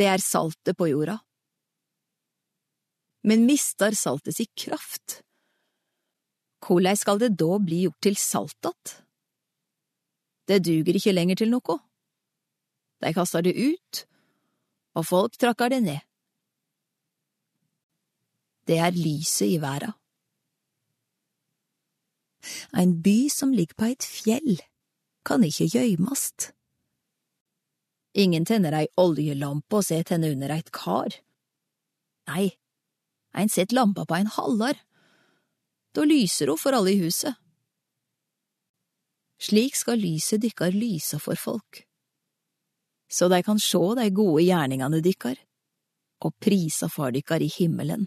det er saltet på jorda. Men mistar saltet si kraft? Korleis skal det da bli gjort til salt att? Det duger ikke lenger til noe. De kastar det ut, og folk trakkar det ned. Det er lyset i verda. Ein by som ligger på eit fjell, kan ikke gøymast. Ingen tenner ei oljelampe og set henne under eit kar. Nei, ein set lampa på ein hallar. Da lyser ho for alle i huset. Slik skal lyset dykkar lysa for folk, så de kan sjå de gode gjerningane dykkar, og prisa far dykkar i himmelen.